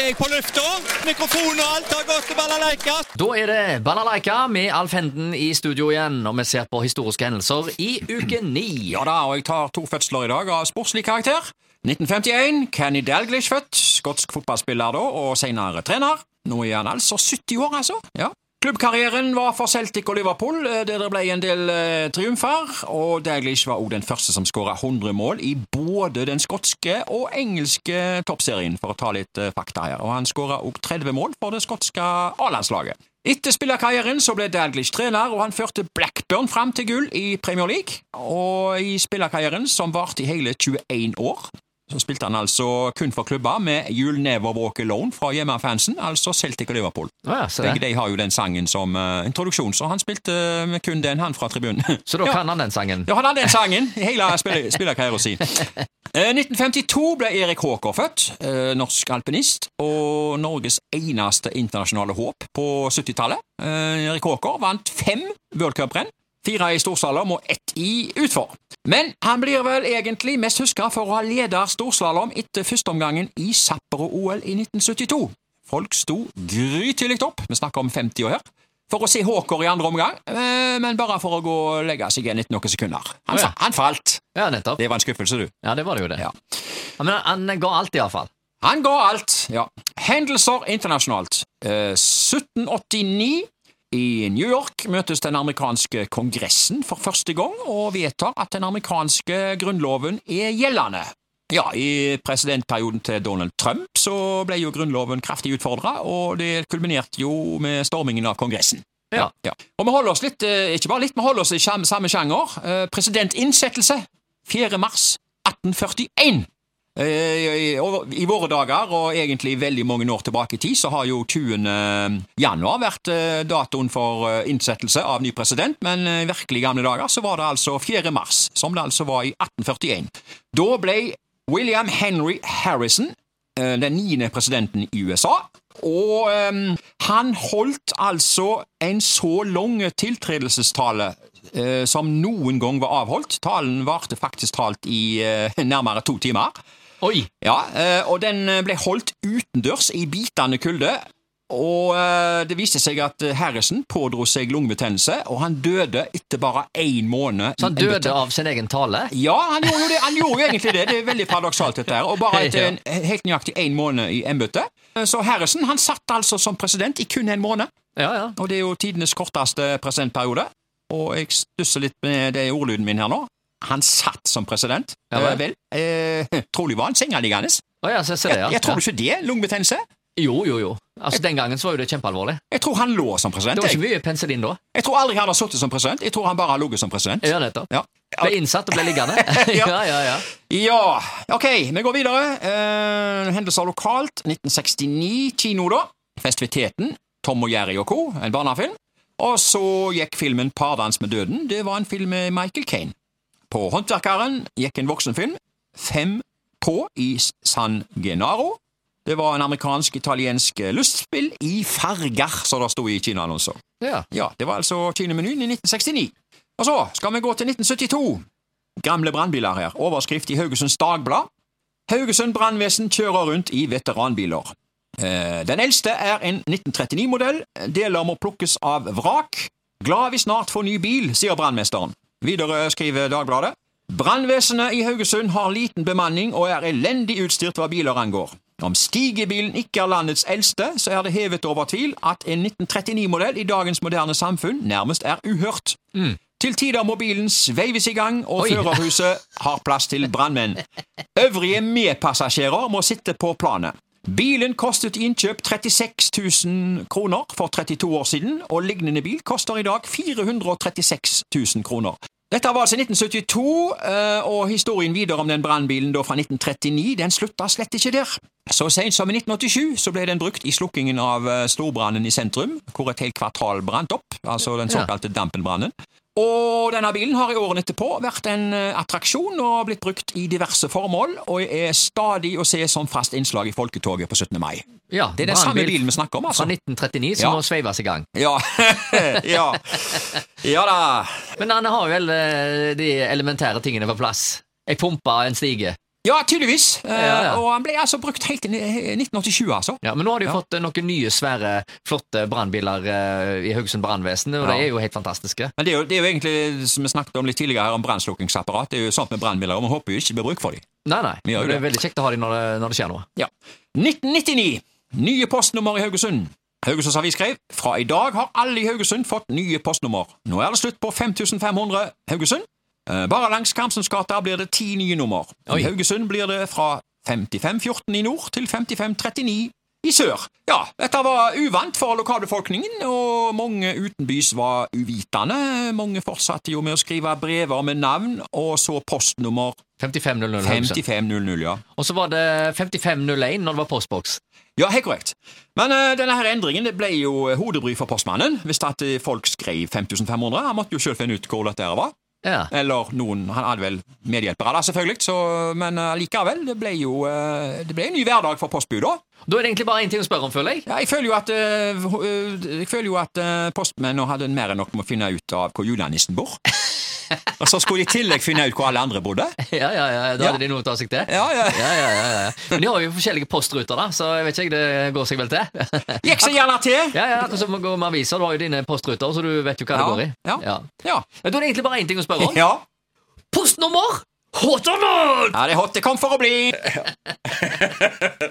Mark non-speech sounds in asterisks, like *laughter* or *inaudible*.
er jeg på lufta. Mikrofon og alt har gått til balalaika. Da er det Balalaika med Alf Henden i studio igjen, og vi ser på historiske hendelser i uke ni. Ja da, og jeg tar to fødsler i dag av sportslig karakter. 1951, Kenny Dalglish født, skotsk fotballspiller da, og senere trener. Nå er han altså 70 år, altså. Ja. Klubbkarrieren var for Celtic og Liverpool, eh, der det ble en del eh, triumfer. Og Daglish var også den første som skåra 100 mål i både den skotske og engelske toppserien, for å ta litt eh, fakta her. Og han skåra også 30 mål for det skotske A-landslaget. Etter spillerkarrieren så ble Daglish trener, og han førte Blackburn fram til gull i Premier League. Og i spillerkarrieren, som varte i hele 21 år, så spilte han altså kun for klubber med You'll Never Walk Alone fra hjemmefansen, altså Celtic og Liverpool. Ja, se det. Begge de har jo den sangen som uh, introduksjon, så han spilte med kun den, han fra tribunen. *laughs* Så da Ja. kan han den sangen. Ja, han hadde den sangen hele *laughs* spiller- spillerkarrieren sin. Uh, 1952 ble Erik Haaker født, uh, norsk alpinist, og Norges eneste internasjonale håp på 70-tallet. Eh, Erik Haaker vant fem worldcuprenn, fire i storslalåm og ett i utfor. Men han blir vel egentlig mest huska for å ha leda storslalåm etter førsteomgangen i Sapporo-OL i 1972. Folk sto grytidlig opp, vi snakker om 50 år her, for å se Håker i andre omgang, eh, men bare for å gå og legge seg igjen etter noen sekunder. Han, ja. han falt. Ja, nettopp. Det var en skuffelse, du. Ja, det var det jo det. Ja. Men han ga alt, iallfall. Han ga alt, ja. Hendelser internasjonalt. Eh, 1789 i New York møtes den amerikanske kongressen for første gang og vedtar at den amerikanske grunnloven er gjeldende. Ja, I presidentperioden til Donald Trump så ble jo grunnloven kraftig utfordra, og det kulminerte jo med stormingen av Kongressen. Ja. Ja. Og vi holder oss litt, eh, ikke bare litt, vi holder oss i samme sjanger. Eh, Presidentinnsettelse 4. mars 1841. Eh, I våre dager, og egentlig veldig mange år tilbake i tid, så har jo 20. januar vært eh, datoen for eh, innsettelse av ny president, men i virkelig gamle dager så var det altså 4. mars, som det altså var i 1841. Da ble William Henry Harrison den niende presidenten i USA, og um, han holdt altså en så lang tiltredelsestale som noen gang var avholdt. Talen varte faktisk talt i nærmere to timer. Oi! Ja, eh, og den ble holdt utendørs i bitende kulde. Og eh, det viste seg at eh, Harrison pådro seg lungebetennelse, og han døde etter bare én måned. Så han døde av sin egen tale? Ja, han gjorde jo det. Han gjorde jo egentlig det. Det er veldig paradoksalt, dette her. Og bare *laughs* etter en, helt nøyaktig én måned i embetet. Så Harrison han satt altså som president i kun en måned. Ja, ja. Og det er jo tidenes korteste presidentperiode. Og jeg stusser litt med det ordlyden min her nå. Han satt som president. Ja vel. Eh, eh, *laughs* trolig var han sengeliggende. Oh, ja, jeg, jeg. Jeg tror ikke det? Lungebetennelse? Jo, jo, jo. Altså, Den gangen så var jo det kjempealvorlig. Jeg tror han lå som president. Det var ikke mye penicillin da. jeg tror aldri han har sittet som president. Jeg tror han bare har ligget som president. Ja, nettopp. Ja. Ble innsatt og ble liggende. *laughs* *laughs* Ja. ja, ja, ja. Ja, ok, vi går videre. Uh, hendelser lokalt. 1969, kino da. Festiviteten. Tom og Jerry og co., en barnefilm. Og så gikk filmen Pardans med døden. Det var en film med Michael Kane. På Håndverkeren gikk en voksenfilm. Fem på i San Genaro. Det var en amerikansk-italiensk lystspill i farger, som det sto i kinoannonser. ja. Ja, det var altså kinemenyen i 1969. Og så skal vi gå til 1972. Gamle brannbiler her. Overskrift i Haugesunds Dagblad. Haugesund brannvesen kjører rundt i veteranbiler. Eh, Den eldste er en 1939-modell. Deler må plukkes av vrak. Glad vi snart får ny bil, sier brannmesteren. Videre skriver Dagbladet. Brannvesenet i Haugesund har liten bemanning og er elendig utstyrt hva biler angår. Om Stigebilen ikke er landets eldste, så er det hevet over tvil at en 1939-modell i dagens moderne samfunn nærmest er uhørt. Til tider må bilen sveives i gang, og Oi. førerhuset har plass til brannmenn. Øvrige medpassasjerer må sitte på planet. Bilen kostet i innkjøp 36 000 kroner for 32 år siden, og lignende bil koster i dag 436 000 kroner. Dette var altså 1972, eh, og historien videre om den brannbilen fra 1939 den slutta slett ikke der. Så sent som i 1987 så ble den brukt i slukkingen av eh, storbrannen i sentrum, hvor et helt kvartal brant opp, altså den såkalte Dampenbrannen. Og denne bilen har i årene etterpå vært en eh, attraksjon og blitt brukt i diverse formål, og er stadig å se som fast innslag i folketoget på 17. mai. ja Det er den samme bilen vi snakker om, altså. Fra altså. 1939 som Ja. må sveives i gang. Ja, *laughs* ja. ja da. Men han har vel eh, de elementære tingene på plass. Ei pumpe, en stige. Ja, tydeligvis. Eh, Ja, ja. Og han ble altså brukt helt til ni- 1987, altså. Ja, Men nå har de jo fått eh, noen nye, svære, flotte brannbiler eh, i Haugesund brannvesen, og de er jo helt fantastiske. Men det er, jo, det er jo egentlig, som vi snakket om litt tidligere her, om brannslukkingsapparat. Det er jo sånt med brannbiler, og vi håper jo ikke det blir bruk for dem. Nei, nei. Men det er veldig kjekt å ha dem når når det skjer noe. Ja. 1999. Nye postnummer i Haugesund. Haugesunds Avis skrev fra i dag har alle i Haugesund fått nye postnummer. Nå er det slutt på 5500 Haugesund. Eh, Bare langs Karmsens gata blir det ti nye nummer. I Haugesund blir det fra 5514 i nord til 5539 i sør. Ja, dette var uvant for lokalbefolkningen, og mange utenbys var uvitende. Mange fortsatte jo med å skrive brever med navn, og så postnummer 5500 5500, ja. Og så var det 5501 når det var postboks. Ja, helt korrekt. Men uh, denne her endringen det ble jo hodebry for postmannen hvis at eh, folk skrev 5500. Han måtte jo selv finne ut hvor dette var. Ja. Eller noen Han hadde vel medhjelpere, da, selvfølgelig, så, men eh, likevel. Det ble jo eh, det ble en ny hverdag for postbudet. da. Er det egentlig bare én ting å spørre om, føler jeg. Ja, jeg føler jo at, eh, jeg føler jo at eh, postmennene hadde mer enn nok med å finne ut av hvor julenissen bor. *laughs* *laughs* Og så skulle de i tillegg finne ut hvor alle andre bodde. *laughs* Ja, ja, ja, Da Ja. hadde de noe å ta seg til. Ja, *laughs* ja. Ja, ja, ja, ja. Men de har jo forskjellige postruter, da, så jeg vet ikke, det går seg vel til. Gikk så gjerne til. Ja, ja, akkurat som å gå med aviser. Du har jo dine postruter, så du vet jo hva det går i. ja. Ja. Ja. Men Da er det egentlig bare én ting å spørre om. ja. Postnummer! Hot or not? Ja, det er hot. Det kom for å bli.